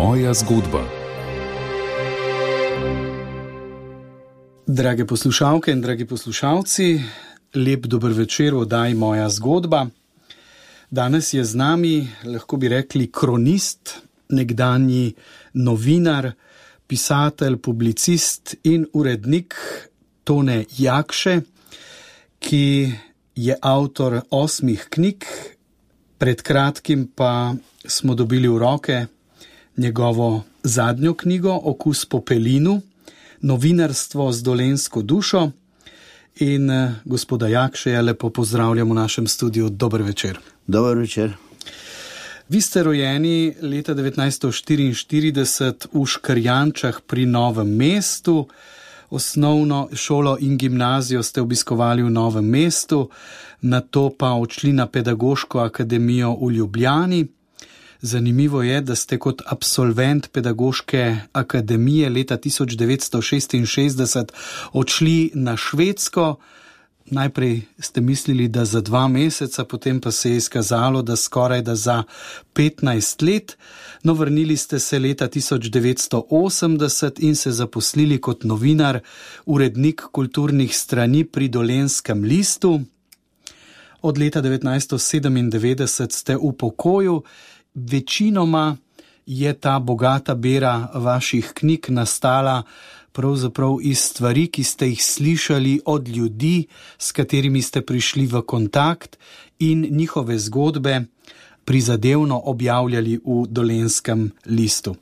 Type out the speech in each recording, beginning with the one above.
Moja zgodba. Drage poslušalke in dragi poslušalci, lep dober večer v oddaji Moja zgodba. Danes je z nami, lahko bi rekli, kronist, nekdanji novinar, pisatelj, publicist in urednik Tone Jakše, ki je avtor osmih knjig, pred kratkim pa smo dobili v roke njegovo zadnjo knjigo Okus po pelinu, novinarstvo z dolensko dušo. In eh, gospoda Jakšeja lepo pozdravljamo v našem studiu. Dober večer. Dober večer. Vi ste rojeni leta 1944 v Škrjančah pri Novem mestu. Osnovno šolo in gimnazijo ste obiskovali v Novem mestu, na to pa odšli na Pedagoško akademijo v Ljubljani. Zanimivo je, da ste kot absolvent Pedagoške akademije leta 1966 odšli na Švedsko. Najprej ste mislili, da za dva meseca, potem pa se je izkazalo, da skoraj da za 15 let. No, vrnili ste se leta 1980 in se zaposlili kot novinar, urednik kulturnih strani pri Dolenskem listu. Od leta 1997 ste v pokoju večinoma je ta bogata bera vaših knjig nastala pravzaprav iz stvari, ki ste jih slišali od ljudi, s katerimi ste prišli v kontakt in njihove zgodbe prizadevno objavljali v Dolenskem listu.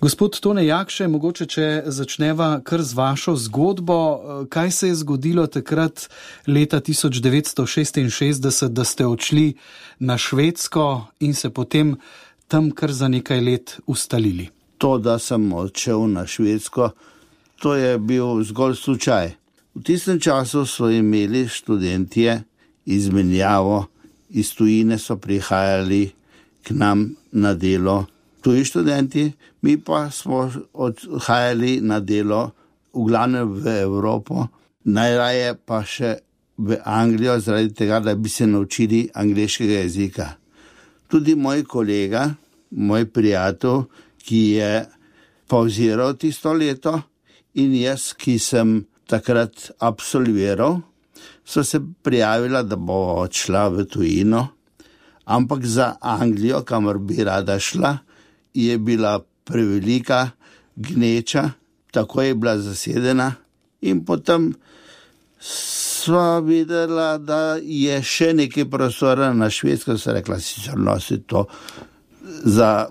Gospod Tone Jakše, mogoče če začneva kar z vašo zgodbo, kaj se je zgodilo takrat leta 1966, da ste odšli na Švedsko in se potem tam kar za nekaj let ustalili? To, da sem odšel na Švedsko, to je bil zgolj slučaj. V tistem času so imeli študentje izmenjavo, iz tujine so prihajali k nam na delo tuji študenti, mi pa smo odhajali na delo, v glavnem v Evropo, najraje pa še v Anglijo, zaradi tega, da bi se naučili angliškega jezika. Tudi moj kolega, moj prijatelj, ki je pauziral tisto leto, in jaz, ki sem takrat absolviral, so se prijavila, da bo odšla v tujino, ampak za Anglijo, kamor bi rada šla, je bila prevelika, gneča, tako je bila zasedena, in potem sva videla, da je še nekaj prostora na švedskem, se rekla, sicer nosi to za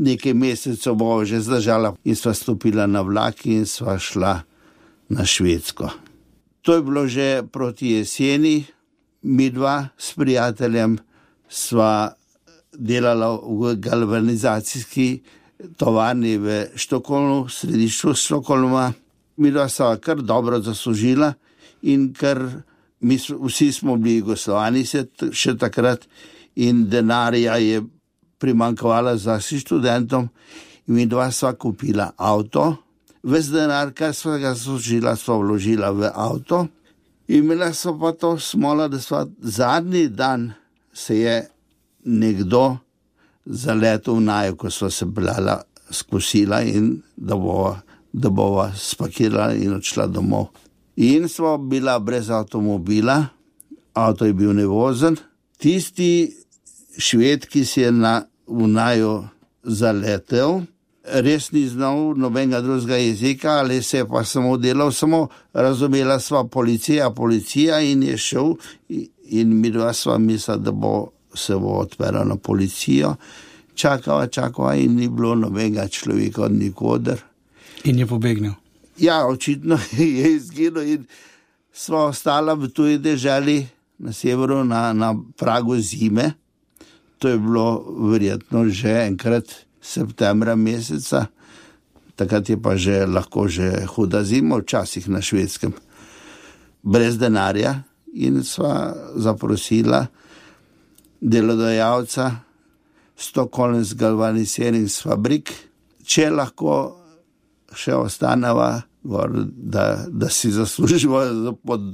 nekaj mesecev, bo že zdržala, in sva stopila na vlak in sva šla na švedsko. To je bilo že proti jeseni, mi dva s prijateljem sva delala v galvanizacijski tovarni v Štokholmu, središču Štokholma. Mi dva sva kar dobro zaslužila in ker mi vsi smo bili gostovani še takrat in denarja je primankovalo za vsi študentom in mi dva sva kupila avto. Ves denar, kar sva ga zaslužila, sva vložila v avto. Imela so pa to smola, da sva zadnji dan se je nekdo zaletel v naju, ko so se blala skusila in da bo, da bova spakirala in odšla domov. In smo bila brez avtomobila, avto je bil nevozen. Tisti šved, ki si je na, v naju zaletel, res ni znal nobenega drugega jezika, ali se je pa samo delal, samo razumela sva policija, policija in je šel in mi dva sva mislila, da bo se bo odprla na policijo, čakala, čakala in ni bilo nobenega človeka od nikoder. In je pobegnil. Ja, očitno je izginil in smo ostali v tuji državi na severu, na, na pragu zime. To je bilo verjetno že enkrat septembra meseca, takrat je pa že lahko že huda zima, včasih na švedskem, brez denarja in sva zaprosila delodajalca, Stockholm z galvaniziranim fabrik, če lahko še ostaneva, da, da si zaslužimo pod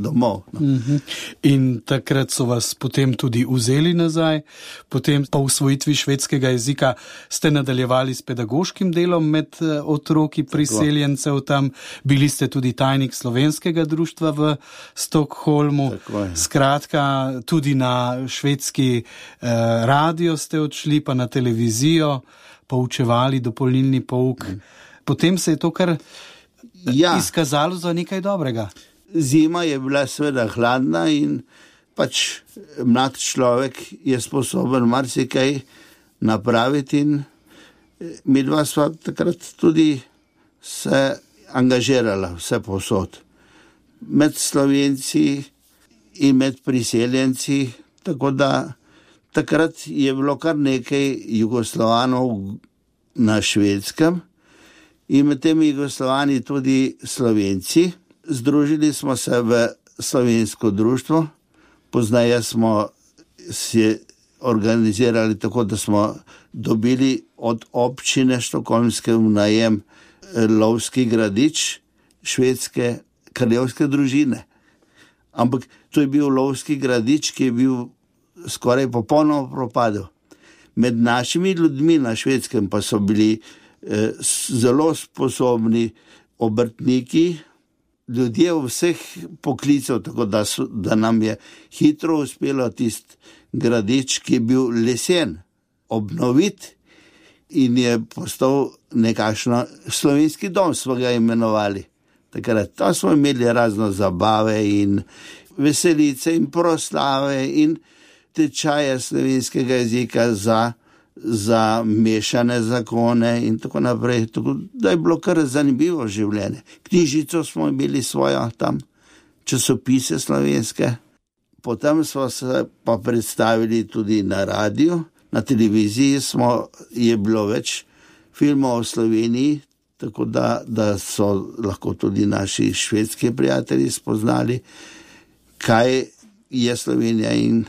domov. No. Uh -huh. In takrat so vas potem tudi vzeli nazaj, potem po usvojitvi švedskega jezika ste nadaljevali s pedagoškim delom med eh, otroki priseljencev tam, bili ste tudi tajnik slovenskega društva v Stokholmu. Skratka, tudi na švedski eh, radio ste odšli, pa na televizijo, poučevali dopolnilni pouk. Uh -huh. Potem se je to kar ja. izkazalo za nekaj dobrega zima je bila seveda hladna in pač mlad človek je sposoben marsikaj napraviti. In eh, mi dva sva takrat tudi se angažirala, vse posod. Med slovenci in med priseljenci, tako da takrat je bilo kar nekaj jugoslovanov na švedskem in med temi jugoslovani tudi slovenci združili smo se v slovensko društvo, poznaje smo se organizirali tako, da smo dobili od občine Štokholmske v najem eh, lovski gradič švedske kraljevske družine. Ampak to je bil lovski gradič, ki je bil skoraj popolnoma propadel. Med našimi ljudmi na švedskem pa so bili eh, zelo sposobni obrtniki, ljudje vseh poklicev, tako da, so, da nam je hitro uspelo tisti gradič, ki je bil lesen, obnoviti in je postal nekakšno slovenski dom, smo ga imenovali. Takrat smo imeli razno zabave in veselice in proslave in tečaje slovenskega jezika za za mešane zakone in tako naprej. Tako, da je bilo kar zanimivo življenje. Knjižico smo imeli svojo tam, časopise slovenske, potem smo se pa predstavili tudi na radiju, na televiziji smo, je bilo več filmov o Sloveniji, tako da, da so lahko tudi naši švedski prijatelji spoznali, kaj je Slovenija in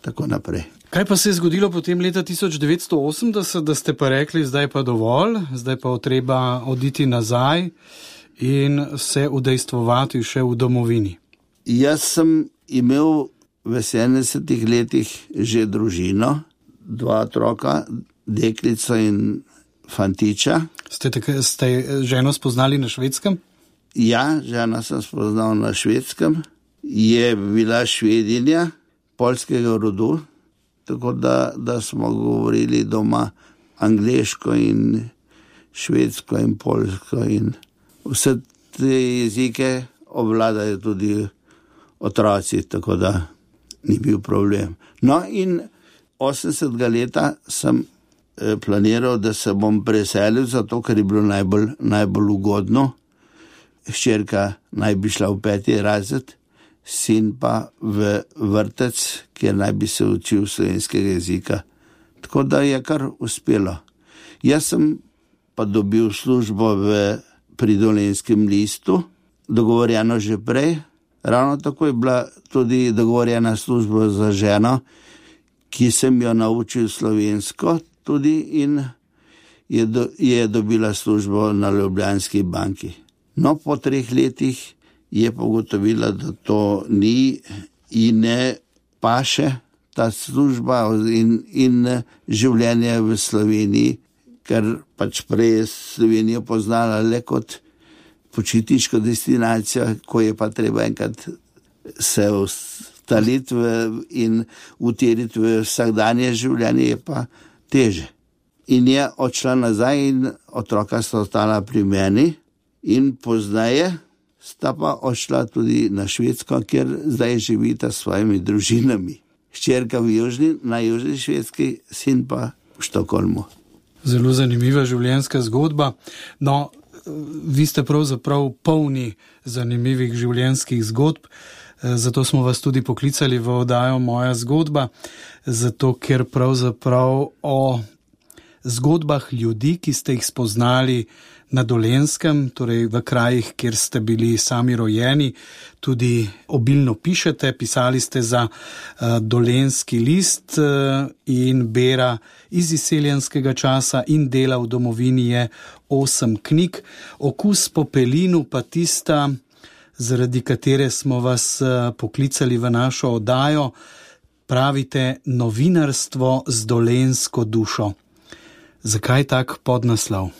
tako naprej. Kaj pa se je zgodilo potem leta 1980, da ste pa rekli, zdaj pa dovolj, zdaj pa treba oditi nazaj in se udejstvovati še v domovini? Jaz sem imel v 70-ih letih že družino, dva otroka, deklico in fantiča. Ste, tako, ste ženo spoznali na švedskem? Ja, žena sem spoznal na švedskem. Je bila švedinja polskega rodu tako da, da smo govorili doma angliško in švedsko in polsko in vse te jezike obvladajo tudi otroci, tako da ni bil problem. No, in 80 let sem eh, planiral, da se bom preselil, zato ker je bilo najbolj, najbolj ugodno. Hčerka naj bi šla v peti razred, sin pa v vrtec, kjer naj bi se učil slovenskega jezika. Tako da je kar uspelo. Jaz sem pa dobil službo v pridolenskem listu, dogovorjeno že prej. Ravno tako je bila tudi dogovorjena služba za ženo, ki sem jo naučil slovensko, tudi in je, do, je dobila službo na Ljubljanski banki. No, po treh letih je pa ugotovila, da to ni in ne paše ta služba in, in življenje v Sloveniji, ker pač prej je Slovenijo poznala le kot počitniško destinacijo, ko je pa treba enkrat se ustaliti in utiriti v vsakdanje življenje, je pa teže. In je odšla nazaj, in otroka sta ostala pri meni, in poznaje sta pa odšla tudi na Švedsko, kjer zdaj živita s svojimi družinami. Ščerka v južni, na južni švedski, sin pa v Štokholmu. Zelo zanimiva življenjska zgodba. No, vi ste pravzaprav polni zanimivih življenjskih zgodb, zato smo vas tudi poklicali v oddajo Moja zgodba, zato ker pravzaprav o zgodbah ljudi, ki ste jih spoznali na Dolenskem, torej v krajih, kjer ste bili sami rojeni, tudi obilno pišete, pisali ste za uh, Dolenski list uh, in bera iz izseljenskega časa in dela v domovini je osem knjig, okus po pelinu pa tista zaradi katere smo vas eh, poklicali v našo oddajo, pravite novinarstvo z dolensko dušo. Zakaj tak podnaslov?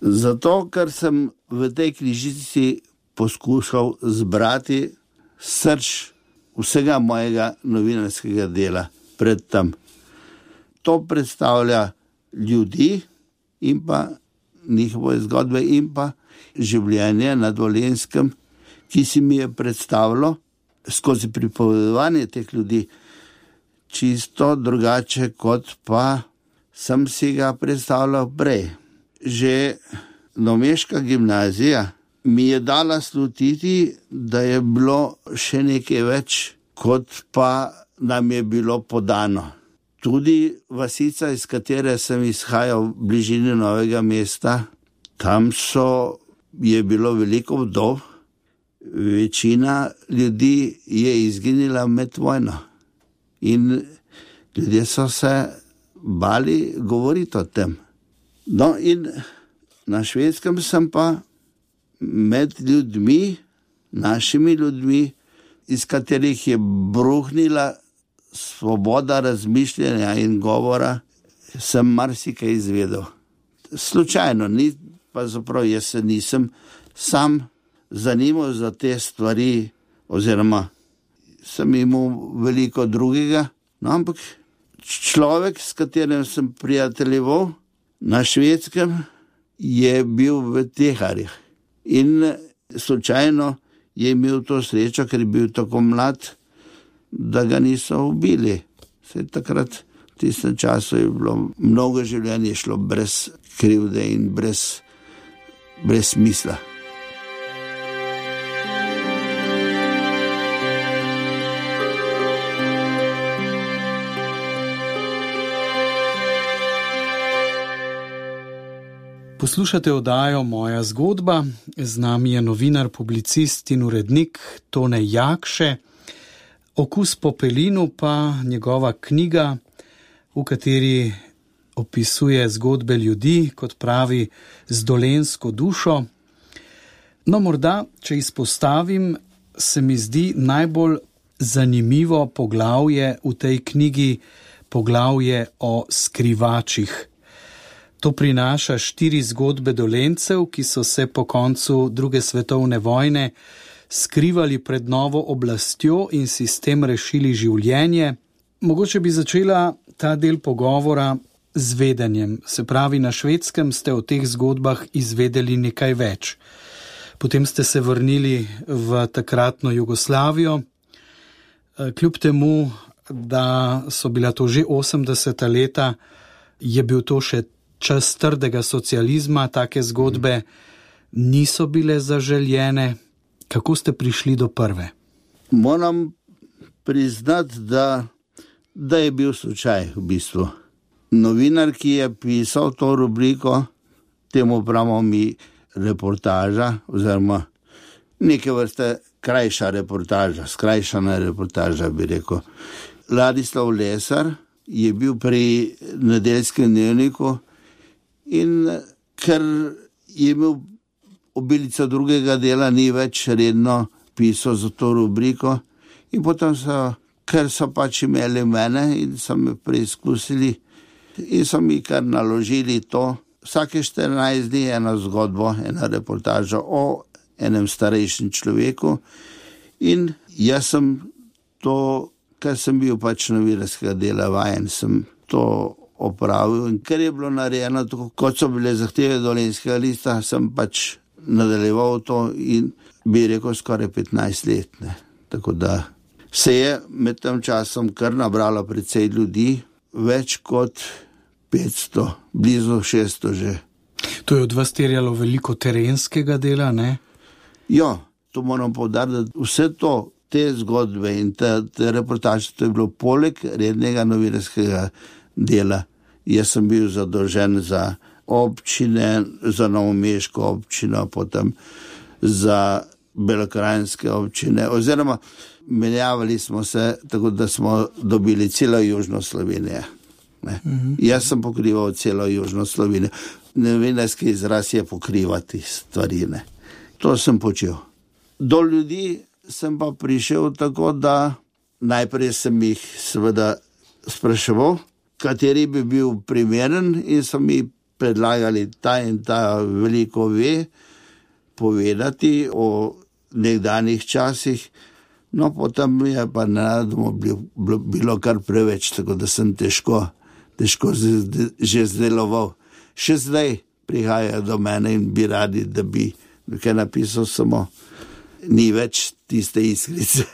Zato, ker sem v tej knjižici poskušal zbrati srč vsega mojega novinarskega dela predtem. To predstavlja ljudi in pa njihove zgodbe in pa življenje na Dolenskem, ki si mi je predstavljalo skozi pripovedovanje teh ljudi čisto drugače, kot pa sem si ga predstavljal prej. Že Nomeška gimnazija mi je dala slutiti, da je bilo še nekaj več, kot pa nam je bilo podano. Tudi vasica, iz katere sem izhajal, v bližini novega mesta, tam so, je bilo veliko vdov, večina ljudi je izginila med vojno. In ljudje so se bali govoriti o tem. No, in na švedskem sem pa med ljudmi, našimi ljudmi, iz katerih je bruhnila svoboda razmišljanja in govora, sem marsikaj izvedel. Slučajno, ni pa zaprav, jaz se nisem sam zanimal za te stvari, oziroma sem imel veliko drugega. No, ampak človek, s katerim sem prijateljeval na švedskem, je bil v teharjih. In slučajno je imel to srečo, ker je bil tako mlad, da ga niso ubili. Vse takrat, v tistem času, je bilo mnogo življenj šlo brez krivde in brez, brez smisla. Poslušate oddajo Moja zgodba, z nami je novinar, publicist in urednik Tone Jakše, Okus po pelinu pa njegova knjiga, v kateri opisuje zgodbe ljudi, kot pravi, z dolensko dušo. No, morda, če izpostavim, se mi zdi najbolj zanimivo poglavje v tej knjigi, poglavje o skrivačih. To prinaša štiri zgodbe dolencev, ki so se po koncu druge svetovne vojne skrivali pred novo oblastjo in si s tem rešili življenje. Mogoče bi začela ta del pogovora z vedenjem. Se pravi, na švedskem ste o teh zgodbah izvedeli nekaj več. Potem ste se vrnili v takratno Jugoslavijo. Kljub temu, da so bila to že 80-ta leta, je bil to še čas trdega socializma, take zgodbe niso bile zaželjene. Kako ste prišli do prve? Moram priznati, da, da je bil slučaj v bistvu. Novinar, ki je pisal to rubriko, temu pravimo mi reportaža, oziroma neke vrste krajša reportaža, skrajšana reportaža, bi rekel. Ladislav Lesar je bil pri nedeljskem dnevniku In ker je imel obilica drugega dela, ni več redno pisal za to rubriko, in potem so, ker so pač imeli mene in so me preizkusili, in so mi kar naložili to. Vsake 14 dni je ena zgodba, ena reportaža o enem starejšem človeku. In jaz sem to, ker sem bil pač novinarskega dela vajen, sem to opravil. In ker je bilo narejeno tako, kot so bile zahteve dolenskega lista, sem pač nadaljeval to in bi rekel skoraj 15 let. Ne. Tako da se je med tem časom kar nabralo precej ljudi, več kot 500, blizu 600 že. To je od vas terjalo veliko terenskega dela, ne? Ja, to moram povdariti, da vse to. Te zgodbe in te, te reportaže, to je bilo poleg rednega novinarskega dela. Jaz sem bil zadolžen za občine, za Novomeško občino, potem za Belokrajinske občine, oziroma menjavali smo se tako, da smo dobili celo Južno Slovenijo. Uh mhm. -huh. Jaz sem pokrival celo Južno Slovenijo. Novinarski izraz je pokrivati stvari. Ne. To sem počel. Do ljudi sem pa prišel tako, da najprej sem jih seveda spraševal, kateri bi bil primeren, in so mi predlagali ta in ta veliko ve povedati o nekdanjih časih. No, potem je pa nadmo bilo, bilo kar preveč, tako da sem težko, težko že zdeloval. Še zdaj prihajajo do mene in bi radi, da bi nekaj napisal, samo ni več tiste iskrice.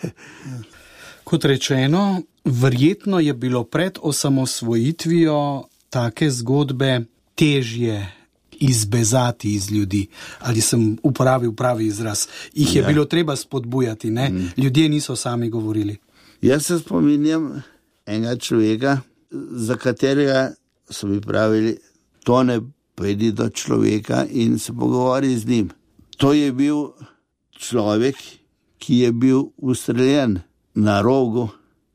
Kot rečeno, verjetno je bilo pred osamosvojitvijo take zgodbe težje izbezati iz ljudi. Ali sem uporabil pravi izraz? Ih je ja. bilo treba spodbujati, ne? Mm. ljudje niso sami govorili. Jaz se spominjam enega človeka, za katerega so mi pravili, to ne pojdi do človeka in se pogovori z njim. To je bil človek, ki je bil ustreljen na rogu,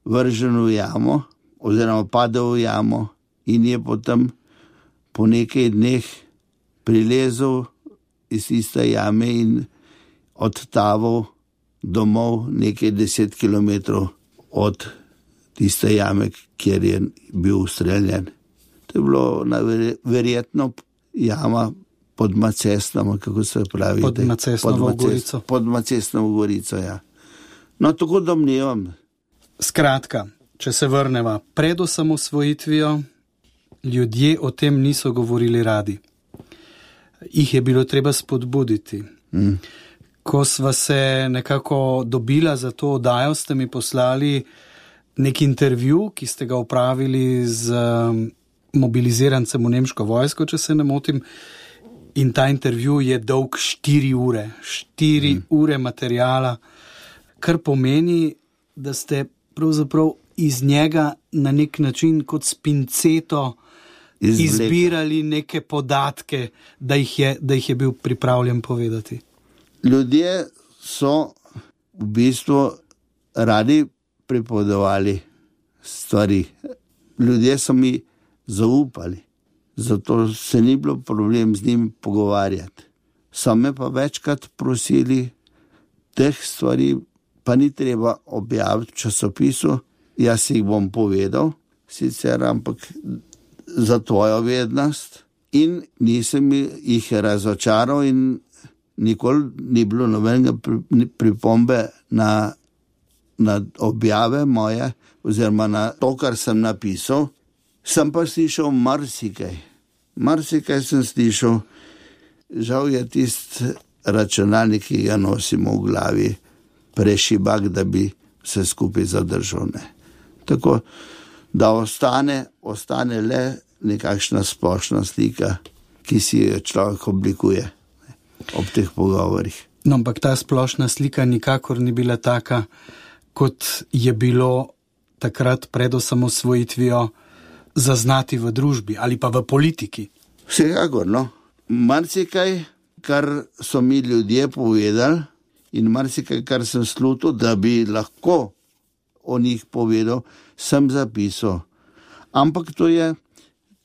vržen v jamo, oziroma padel v jamo, in je potem po nekaj dneh prilezel iz iste jame in odtaval domov nekaj deset km od tiste jame, kjer je bil ustreljen. To je bilo verjetno jama pod Macesnom, kako se pravi. Pod Macesnom, Gorico. Pod Macesnom, Gorico, ja. No, tako domnevam. Skratka, če se vrnemo pred osamosvojitvijo, ljudje o tem niso govorili radi jih je bilo treba spodbuditi. Mm. Ko smo se nekako dobila za to oddajo, ste mi poslali nek intervju, ki ste ga upravili z um, mobilizirancem v nemško vojsko, če se ne motim. In ta intervju je dolg 4 ure, 4 mm. ure materijala, kar pomeni, da ste pravzaprav iz njega na nek način kot spinceto izbirali neke podatke, da jih, je, da jih je bil pripravljen povedati. Ljudje so v bistvu radi pripovedovali stvari. Ljudje so mi zaupali, zato se ni bilo problem z njimi pogovarjati. So me pa večkrat prosili, teh stvari pa ni treba objaviti v časopisu, jaz jih bom povedal, sicer, ampak za tvojo vednost, in nisem jih razočaral, in nikoli ni bilo nobenega pripombe na, na objave moje, oziroma na to, kar sem napisal. Sem pa slišal marsikaj, marsikaj sem slišal, žal je tisti računalnik, ki ga nosimo v glavi, prešibak, da bi se skupaj zadržal. Tako da ostane, ostane le nekakšna splošna slika, ki si jo človek oblikuje ob teh pogovorih. No, ampak ta splošna slika nikakor ni bila taka, kot je bilo takrat pred osamosvojitvijo zaznati v družbi ali pa v politiki. Vsekakor, no. Marsikaj, kar so mi ljudje povedali, in marsikaj, kar sem slutil, da bi lahko o njih povedal, sem zapisal. Ampak to je,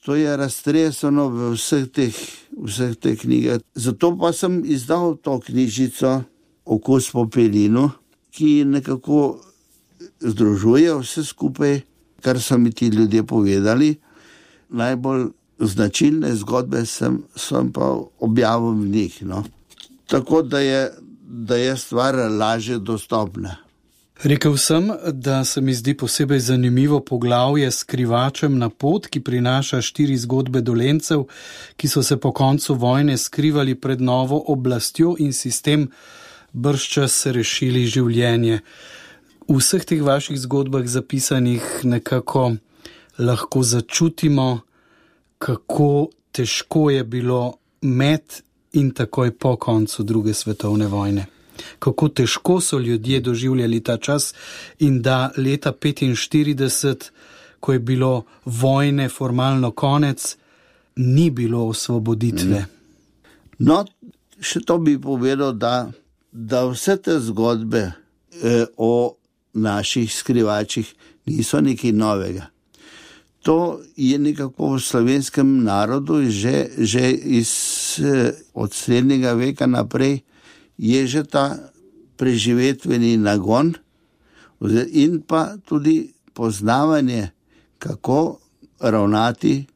to je raztreseno v vseh teh, vseh teh knjigah. Zato pa sem izdal to knjižico Okus po pelinu, ki nekako združuje vse skupaj, kar so mi ti ljudje povedali. Najbolj značilne zgodbe sem, sem pa objavil v njih. No. Tako da je, da je stvar lažje dostopna. Rekel sem, da se mi zdi posebej zanimivo poglavje s krivačem na pot, ki prinaša štiri zgodbe dolencev, ki so se po koncu vojne skrivali pred novo oblastjo in si s tem brščas rešili življenje. V vseh teh vaših zgodbah zapisanih nekako lahko začutimo, kako težko je bilo med in takoj po koncu druge svetovne vojne kako težko so ljudje doživljali ta čas in da leta 1945, ko je bilo vojne formalno konec, ni bilo osvoboditve. Mm. No, še to bi povedal, da, da vse te zgodbe eh, o naših skrivačih niso nekaj novega. To je nekako v slovenskem narodu že, že iz, eh, od srednjega veka naprej je že ta preživetveni nagon in pa tudi poznavanje, kako ravnati,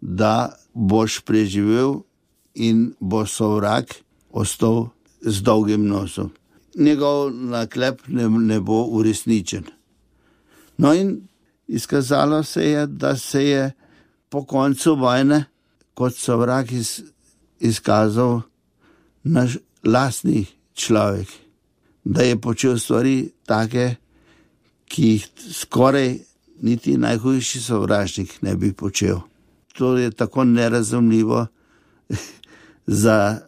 da boš preživel in bo sovrak ostal z dolgim nosom. Njegov naklep ne, ne bo uresničen. No, in izkazalo se je, da se je po koncu vojne kot sovrak iz, izkazal naš lastni človek, da je počel stvari take, ki jih skoraj niti najhujši sovražnik ne bi počel. To je tako nerazumljivo za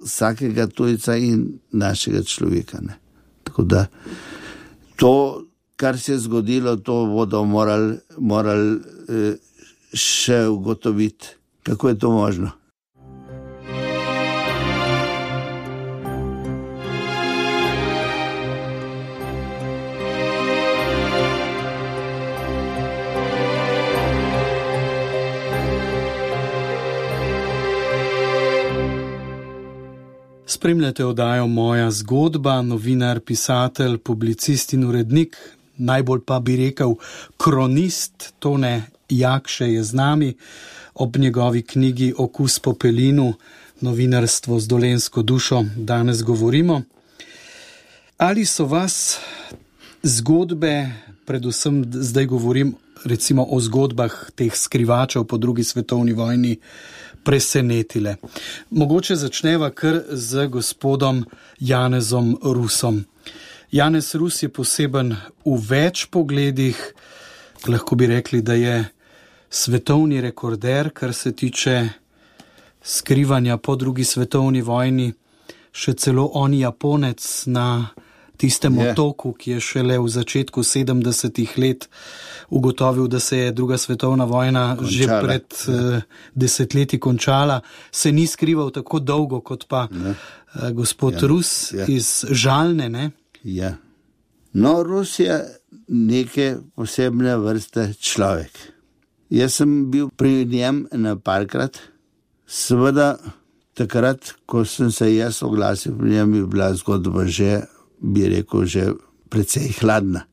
vsakega tujca in našega človeka. Ne. Tako da to, kar se je zgodilo, to bodo morali moral, eh, še ugotoviti, kako je to možno. Spremljate oddajo Moja zgodba, novinar, pisatelj, publicist in urednik, najbolj pa bi rekel kronist Tone Jakše je z nami ob njegovi knjigi Okus po pelinu, novinarstvo z dolensko dušo, danes govorimo. Ali so vas zgodbe, predvsem zdaj govorim recimo o zgodbah teh skrivačev po drugi svetovni vojni, presenetile. Mogoče začneva kar z gospodom Janezom Rusom. Janez Rus je poseben v več pogledih, lahko bi rekli, da je svetovni rekorder, kar se tiče skrivanja po drugi svetovni vojni, še celo on Japonec na tistem yeah. otoku, ki je šele v začetku 70-ih let ugotovil, da se je druga svetovna vojna končala. že pred yeah. desetletji končala, se ni skrival tako dolgo kot pa yeah. gospod yeah. Rus yeah. iz Žalne. Ne? Ja. No, Rus je neke posebne vrste človek. Jaz sem bil pri njem na parkrat, seveda takrat, ko sem se jaz oglasil pri njem, je bila zgodba že bi rekel, že precej hladna.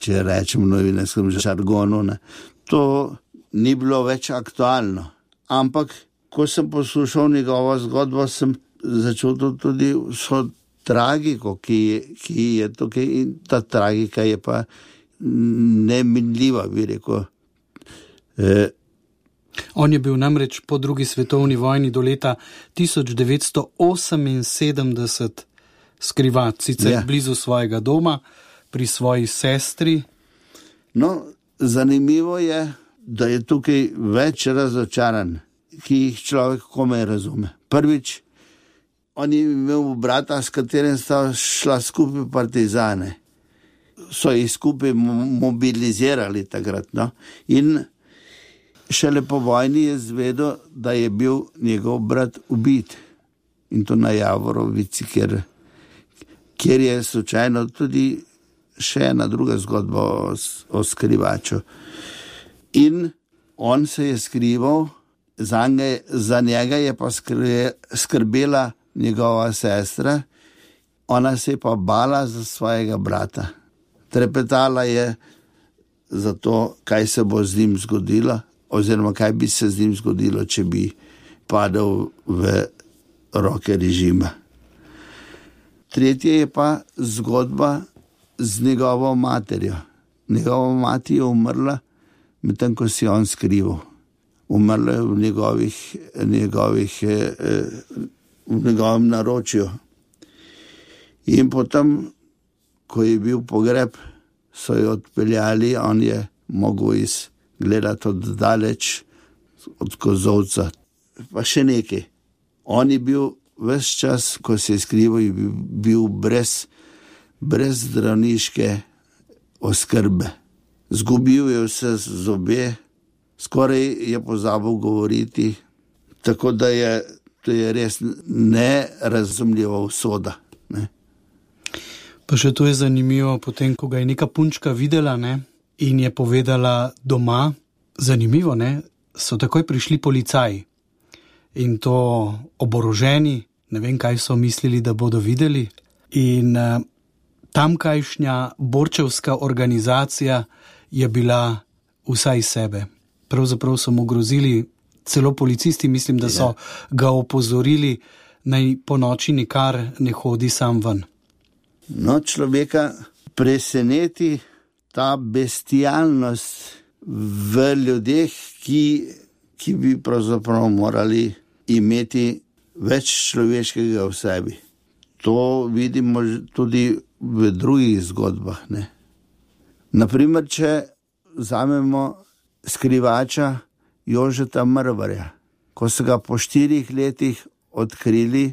Če rečemo novinarskem žargonu, ne. to ni bilo več aktualno. Ampak, ko sem poslušal njegovo zgodbo, sem začutil tudi vso tragiko, ki je, ki je tukaj in ta tragika je pa neminljiva, bi rekel. E, On je bil namreč po drugi svetovni vojni do leta 1978 skrivati, sicer ja. blizu svojega doma, pri svoji sestri. No, zanimivo je, da je tukaj več razočaran, ki jih človek komaj razume. Prvič, on je imel brata, s katerim sta šla skupaj partizane. So jih skupaj mobilizirali takrat. No? In šele po vojni je zvedel, da je bil njegov brat ubit in to na Javorovici, ker kjer je slučajno tudi še ena druga zgodba o, o skrivaču. In on se je skrival, za, nge, za njega je pa skrbe, skrbela njegova sestra, ona se je pa bala za svojega brata. Trepetala je za to, kaj se bo z njim zgodilo, oziroma kaj bi se z njim zgodilo, če bi padel v roke režima. Tretje je pa zgodba z njegovo materjo. Njegova mati je umrla, medtem ko si on skrival. Umrla je v, njegovih, njegovih, eh, v njegovem naročju. In potem, ko je bil pogreb, so jo odpeljali, on je mogel izgledati od daleč, od kozovca. Pa še nekaj. On je bil vse čas, ko se je skrival, je bil brez, brez zdravniške oskrbe. Zgubil je vse zobe, skoraj je pozabil govoriti, tako da je to je res nerazumljiva usoda. Ne. Pa še to je zanimivo, potem, ko ga je neka punčka videla ne, in je povedala doma, zanimivo, ne, so takoj prišli policaji in to oboroženi, ne vem, kaj so mislili, da bodo videli. In uh, tamkajšnja borčevska organizacija je bila vsaj sebe. Pravzaprav so mu grozili, celo policisti, mislim, da so ja. ga opozorili, naj po noči nikar ne hodi sam ven. No, človeka preseneti ta bestialnost v ljudeh, ki, ki bi pravzaprav morali imeti več človeškega v sebi. To vidimo tudi v drugih zgodbah. Ne? Naprimer, če vzamemo skrivača Jožeta Mrvarja, ko so ga po štirih letih odkrili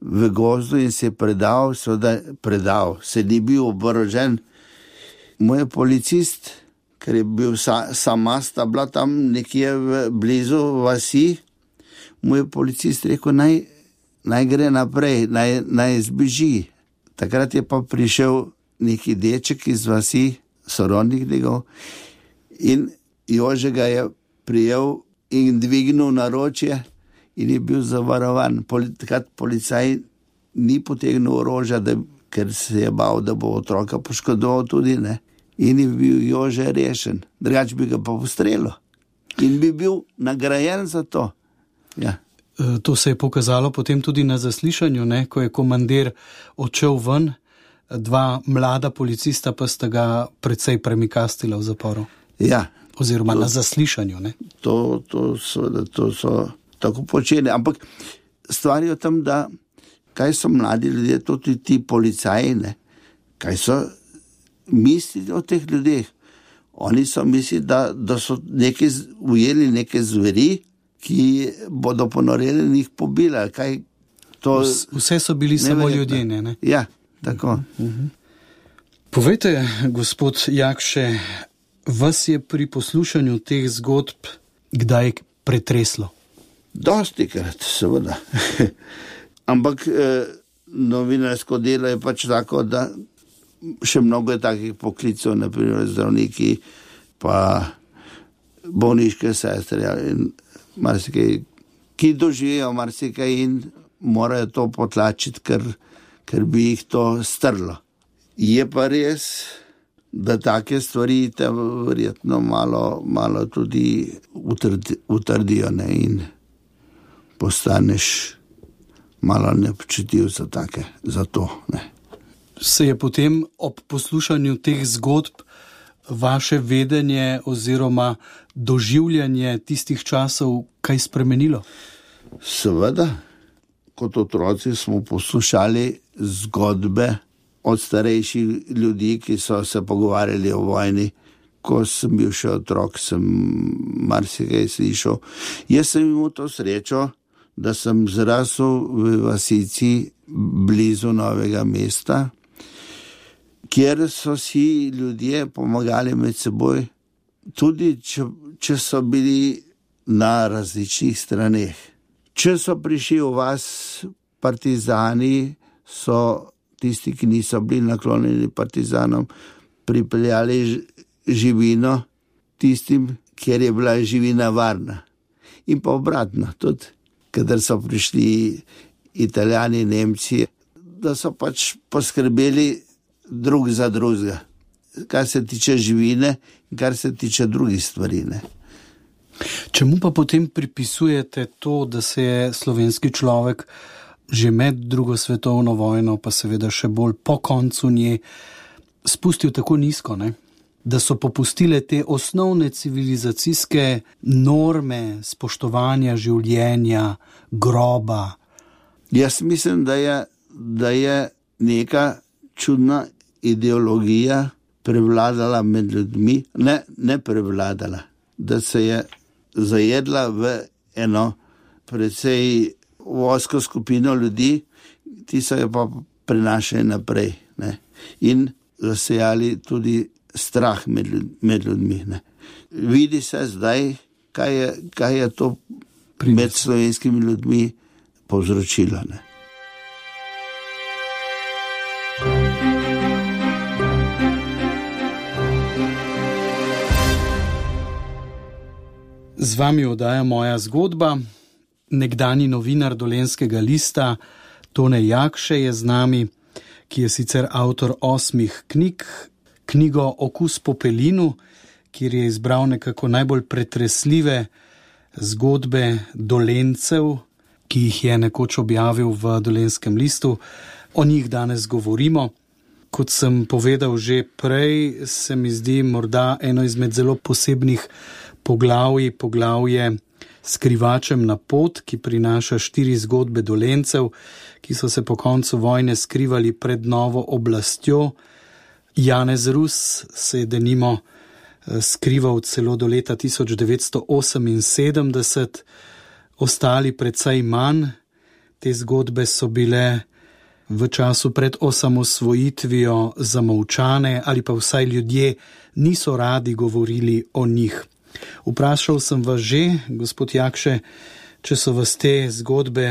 v gozdu in se je predal, seveda predal, se ni bil oborožen. Moj policist, ker je bil sa, sama sta bila tam nekje v blizu vasi, moj policist rekel, naj, naj gre naprej, naj, naj zbeži. Takrat je pa prišel neki deček iz vasi, sorodnik njegov, in Jože ga je prijel in dvignil na roče, in je bil zavarovan. Takrat policaj ni potegnil orožja, da, ker se je bal, da bo otroka poškodoval tudi ne. In je bil Jože rešen, drugač bi ga pa ustrelil in bi bil nagrajen za to. Ja. Eh, to se je pokazalo potem tudi na zaslišanju, ne? ko je komandir odšel ven, dva mlada policista pa sta ga precej premikastila v zaporu. Ja, Oziroma to, na zaslišanju. To, to, so, to so tako počeli. Ampak stvar je v tem, da kaj so mladi ljudje, tudi ti policaji, ne? kaj so mislili o teh ljudeh. Oni so mislili, da, da so neki ujeli neke zveri, ki bodo ponorili in jih pobili. To... Vse so bili samo ljudje. Ne, ne? Ja, tako. Uh mhm, -huh. Povejte, gospod Jakše, vas je pri poslušanju teh zgodb kdaj pretreslo? Dosti krat, seveda. Ampak eh, novinarsko delo je pač tako, da še mnogo je takih poklicov, naprimer zdravniki, pa bolniške sestre in marsikaj, ki doživijo marsikaj in morajo to potlačiti, ker, ker bi jih to strlo. Je pa res, da take stvari te verjetno malo, malo tudi utrdi, utrdijo ne, in postaneš malo neobčutljiv za, za to. Ne. Se je potem ob poslušanju teh zgodb vaše vedenje oziroma doživljanje tistih časov kaj spremenilo? Seveda, kot otroci smo poslušali zgodbe od starejših ljudi, ki so se pogovarjali o vojni. Ko sem bil še otrok, sem marsikaj slišal. Jaz sem imel to srečo, da sem zrasel v vasici blizu novega mesta, kjer so si ljudje pomagali med seboj, tudi če, če so bili na različnih straneh. Če so prišli v vas partizani, so tisti, ki niso bili naklonjeni partizanom, pripeljali živino tistim, kjer je bila živina varna. In pa obratno, tudi, kadar so prišli italijani, nemci, da so pač poskrbeli drug za drugega, kar se tiče živine in kar se tiče drugih stvari. Ne. Čemu pa potem pripisujete to, da se je slovenski človek že med drugo svetovno vojno, pa seveda še bolj po koncu nje, spustil tako nizko, ne? da so popustile te osnovne civilizacijske norme spoštovanja življenja, groba? Jaz mislim, da je, da je neka čudna ideologija prevladala med ljudmi, ne, ne prevladala, da se je zajedla v eno precej vosko skupino ljudi, ti so jo pa prenašali naprej ne? in zasejali tudi strah med, med ljudmi. Ne? Vidi se zdaj, kaj je, kaj je to med slovenskimi ljudmi povzročilo. Ne? Z vami oddaja moja zgodba. Nekdani novinar Dolenskega lista Tone Jakše je z nami, ki je sicer avtor osmih knjig, knjigo Okus po pelinu, kjer je izbral nekako najbolj pretresljive zgodbe dolencev, ki jih je nekoč objavil v Dolenskem listu. O njih danes govorimo. Kot sem povedal že prej, se mi zdi morda eno izmed zelo posebnih poglavij, poglavje Skrivačem na pot, ki prinaša štiri zgodbe dolencev, ki so se po koncu vojne skrivali pred novo oblastjo. Janez Rus se je denimo eh, skrival celo do leta 1978, ostali predvsej manj. Te zgodbe so bile v času pred osamosvojitvijo zamovčane ali pa vsaj ljudje niso radi govorili o njih. Vprašal sem vas že, gospod Jakše, če so vas te zgodbe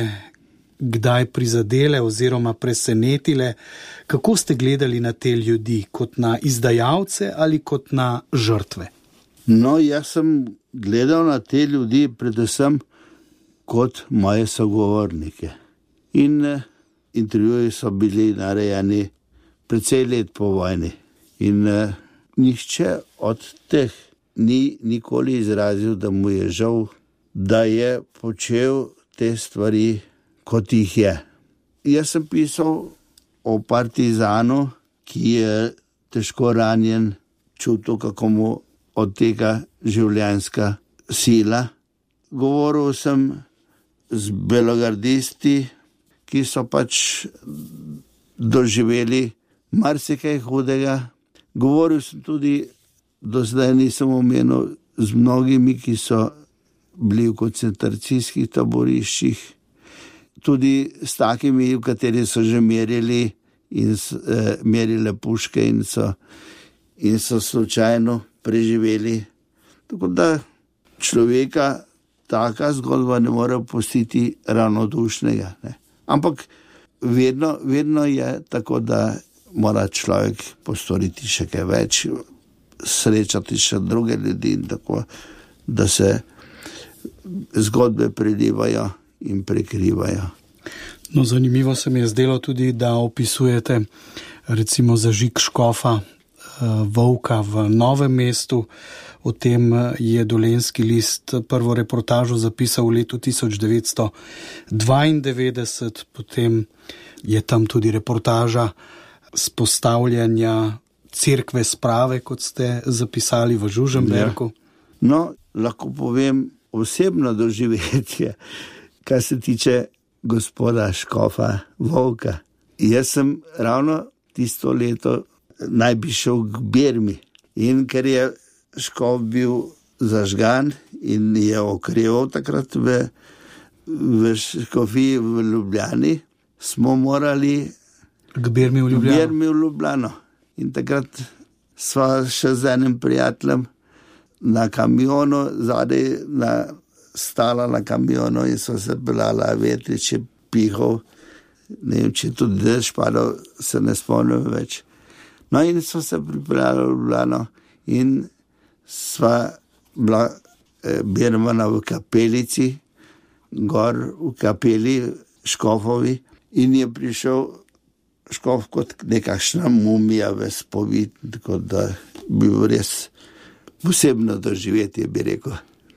kdaj prizadele oziroma presenetile, kako ste gledali na te ljudi, kot na izdajalce ali kot na žrtve? No, jaz sem gledal na te ljudi predvsem kot moje sogovornike. In eh, intervjuji so bili narejeni precej let po vojni. In uh, nihče od teh ni nikoli izrazil, da mu je žal, da je počel te stvari, kot jih je. Jaz sem pisal o Partizanu, ki je težko ranjen, čutil, kako mu odteka življenjska sila. Govoril sem z belogardisti, ki so pač doživeli marsikaj hudega. Govoril sem tudi, do zdaj nisem omenil, z mnogimi, ki so bili v koncentracijskih taboriščih, tudi s takimi, v kateri so že merili in eh, merile puške in so, in so slučajno preživeli. Tako da človeka taka zgodba ne more pustiti ravnodušnega. Ne. Ampak vedno, vedno je tako, da mora človek postoriti še kaj več, srečati še druge ljudi in tako, da se zgodbe prelivajo in prekrivajo. No, zanimivo se mi je zdelo tudi, da opisujete recimo zažig škofa uh, Vovka v novem mestu. O tem je Dolenski list prvo reportažo zapisal v letu 1992, potem je tam tudi reportaža spostavljanja cerkve sprave, kot ste zapisali v Žužemberku. Ja. No, lahko povem osebno doživetje, kar se tiče gospoda Škofa Vovka. Jaz sem ravno tisto leto naj bi šel k Birmi in ker je Škof bil zažgan in je okreval takrat v, v Škofiji v Ljubljani, smo morali k Birmi v Ljubljano. Birmi v Ljubljano. In takrat sva še z enim prijateljem na kamionu, zadaj na, stala na kamionu in so se pelala vetrič, pihal, ne vem, če tudi dež padal, se ne spomnim več. No in so se pripeljali v Ljubljano in sva bila eh, birmana v kapelici, gor v kapeli Škofovi, in je prišel Škof kot nekakšna mumija, vespovit, tako da bi bil res posebno doživetje, bi rekel.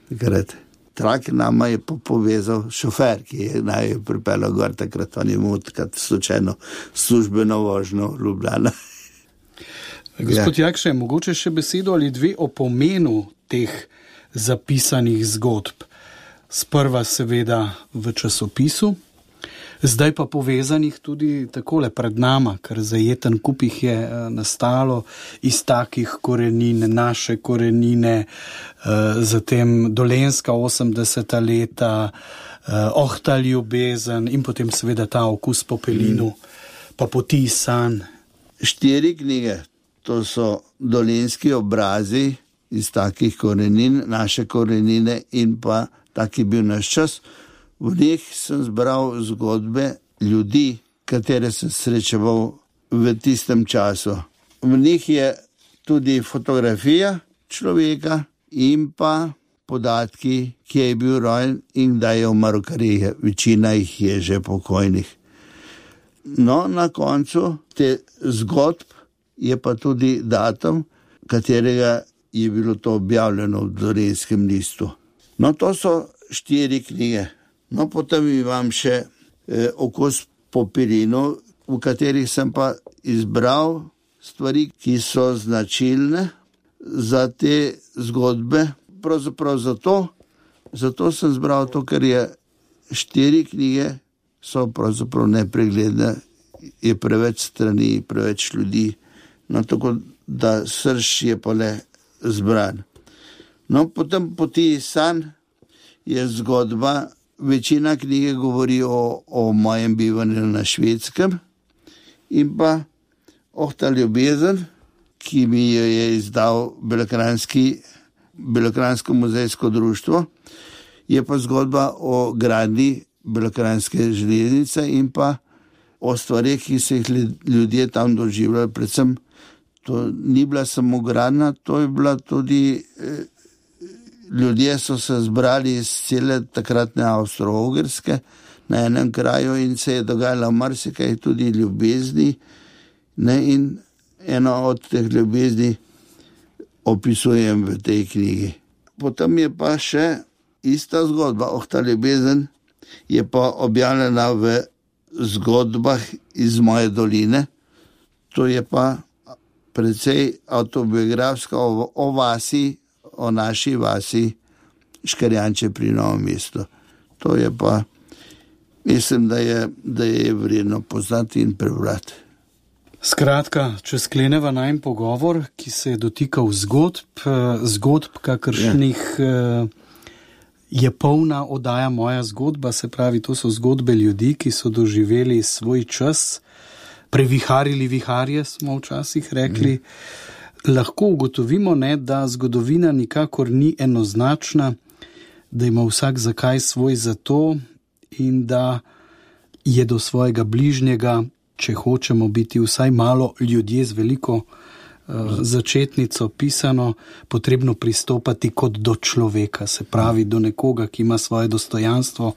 Takrat. Trak nama je povezal šofer, ki je naj pripeljal gor takrat, on je imel takrat slučajno službeno vožnjo v Ljubljana. Gospod ja. Jakše, mogoče še besedo ali dve o pomenu teh zapisanih zgodb. Sprva seveda v časopisu, zdaj pa povezanih tudi takole pred nama, ker zajeten kup jih je eh, nastalo iz takih korenin, naše korenine, eh, zatem dolenska 80. leta, eh, ohta ljubezen in potem seveda ta okus popelinu, mm. pa poti san. Štiri knjige, to so dolenski obrazi iz takih korenin, naše korenine in pa taki bil naš čas. V njih sem zbral zgodbe ljudi, katere sem srečeval v tistem času. V njih je tudi fotografija človeka in pa podatki, kje je bil rojen in kdaj je umrl, ker je večina jih je že pokojnih. No, na koncu te zgodb je pa tudi datum, katerega je bilo to objavljeno v Dorenskem listu. No, to so štiri knjige. No, potem imam še eh, okus popirino, v katerih sem pa izbral stvari, ki so značilne za te zgodbe. Pravzaprav zato, zato sem zbral to, ker je štiri knjige, so pravzaprav nepregledne, je preveč strani, preveč ljudi. No, tako da srč je pa le zbran. No, potem poti san je zgodba, večina knjige govori o, o mojem bivanju na švedskem in pa oh ta ljubezen, ki mi jo je izdal Belokransko muzejsko društvo, je pa zgodba o gradni Belokranske železnice in pa o stvarih, ki so jih ljudje tam doživljali, predvsem to ni bila samo gradna, to je bila tudi. Ljudje so se zbrali iz cele takratne Avstralske na enem kraju in se je dogajalo marsikaj, tudi ljubezni. Ne, in eno od teh ljubezni opisujem v tej knjigi. Potem je pa še ista zgodba, oh ta ljubezen je pa objavljena v zgodbah iz moje doline. To je pa precej autobiografska o, o vasi, o naši vasi, Škarjanče pri Novem mestu. To je pa, mislim, da je, da je vredno poznati in prebrati. Skratka, če skleneva najmen pogovor, ki se je dotikal zgodb, zgodb, kakršnih ja. je polna oddaja moja zgodba, se pravi, to so zgodbe ljudi, ki so doživeli svoj čas, previharili viharje, smo včasih rekli. Mm. Lahko ugotovimo, ne, da zgodovina nikakor ni enoznačna, da ima vsak zakaj svoj za to in da je do svojega bližnjega, če hočemo biti vsaj malo ljudje z veliko uh, začetnico pisano, potrebno pristopati kot do človeka, se pravi do nekoga, ki ima svoje dostojanstvo.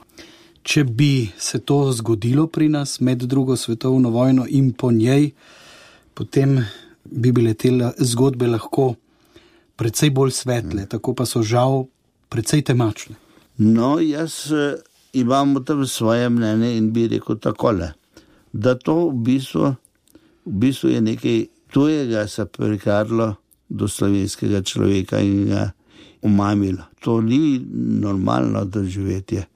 Če bi se to zgodilo pri nas med drugo svetovno vojno in po njej, potem bi bile te zgodbe lahko precej bolj svetle, tako pa so žal precej temačne. No, jaz eh, imam tam svoje mnenje in bi rekel takole, da to v bistvu, v bistvu je nekaj tujega, se prikarlo do slovenskega človeka in ga umamilo. To ni normalno doživetje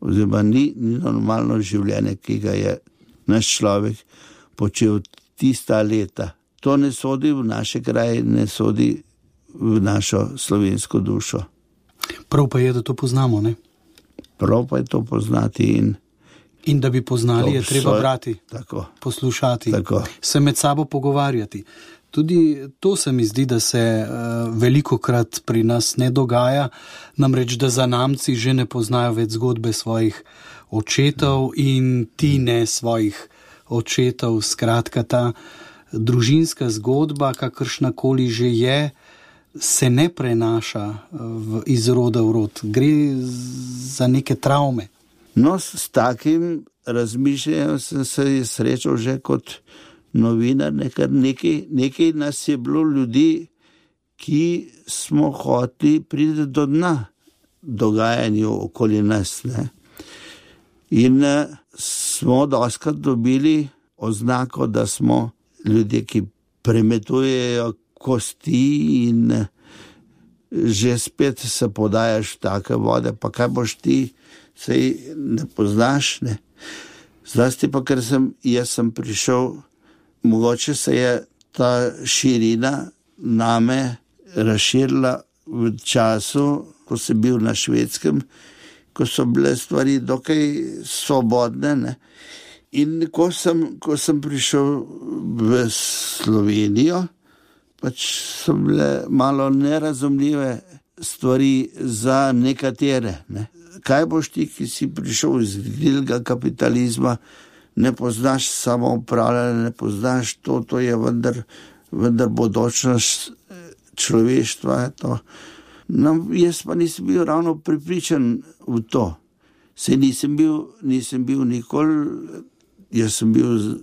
oziroma ni, ni normalno življenje, ki ga je naš človek počel tista leta. To ne sodi v naše kraje, ne sodi v našo slovensko dušo. Prav pa je, da to poznamo. Ne? Prav pa je to poznati. In, in da bi poznali, je treba brati, tako, poslušati, tako. se med sabo pogovarjati. Tudi to se mi zdi, da se uh, veliko krat pri nas ne dogaja, namreč da za namci že ne poznajo več zgodbe svojih očetov in ti ne svojih očetov. Skratka, ta družinska zgodba, kakršna koli že je, se ne prenaša uh, v, iz roda v rod, gre za neke travme. No, s takim razmišljanjem sem se srečal že kot novinar, nekaj, nekaj, nekaj nas je bilo ljudi, ki smo hoteli priti do dna dogajanja okoli nas. Ne. In uh, smo doskrat dobili oznako, da smo ljudje, ki premetujejo kosti in že spet se podajaš take vode, pa kaj boš ti, se ne poznaš. Ne. Zlasti pa, ker sem jaz sem prišel mogoče se je ta širina name razširila v času, ko sem bil na švedskem, ko so bile stvari dokaj svobodne. Ne? In ko sem, ko sem prišel v Slovenijo, pač so bile malo nerazumljive stvari za nekatere. Ne? Kaj boš ti, ki si prišel iz grilga kapitalizma? ne poznaš samo upravljanja, ne poznaš to, to je vendar, vendar bodočnost človeštva. No, jaz pa nisem bil ravno pripričan v to. Se nisem bil, nisem bil nikoli jaz sem bil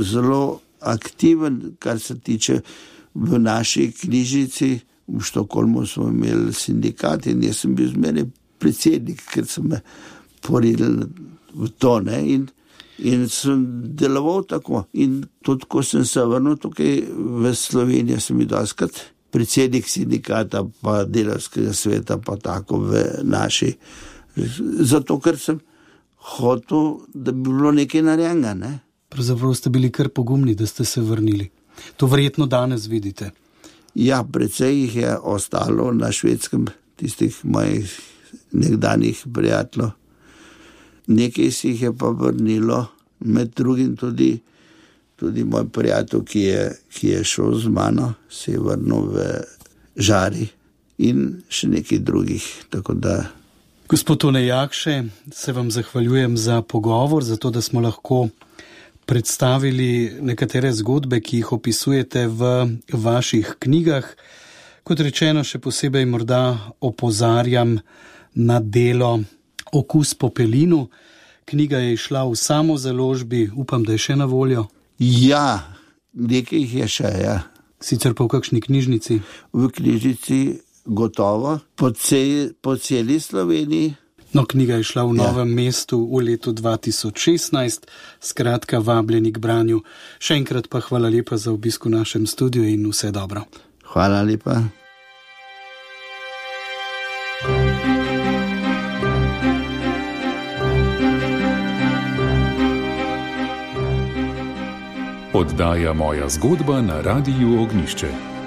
zelo aktiven, kar se tiče v naši knjižnici. V Štokholmu smo imeli sindikat in jaz sem bil zmeraj predsednik, ker sem me poredil v to. Ne? In, in sem deloval tako. In tudi, ko sem se vrnil tukaj v Slovenijo, sem bil daskrat predsednik sindikata, pa delovskega sveta, pa tako v naši. Zato, ker sem hotel, da bi bilo nekaj narejenega. Ne? Pravzaprav ste bili kar pogumni, da ste se vrnili. To verjetno danes vidite. Ja, predvsej jih je ostalo na švedskem, tistih mojih nekdanjih prijateljev. Nekaj si jih je pa vrnilo, med drugim tudi, tudi moj prijatelj, ki je, ki je šel z mano, se je vrnil v žari in še nekaj drugih. Gospod Onejakše, se vam zahvaljujem za pogovor, za to, da smo lahko predstavili nekatere zgodbe, ki jih opisujete v vaših knjigah. Kot rečeno, še posebej morda opozarjam na delo Okus po pelinu. Knjiga je šla v samo založbi, upam, da je še na voljo. Ja, nekaj jih je še. Ja. Sicer pa v kakšni knjižnici? V knjižnici gotovo, po, cel, po celi Sloveniji. No, knjiga je šla v ja. novem mestu v letu 2016, skratka, vabljeni k branju. Še enkrat pa hvala lepa za obisk v našem studiu in vse dobro. Hvala lepa. Oddaja moja zgodba na Radiu Ognišče.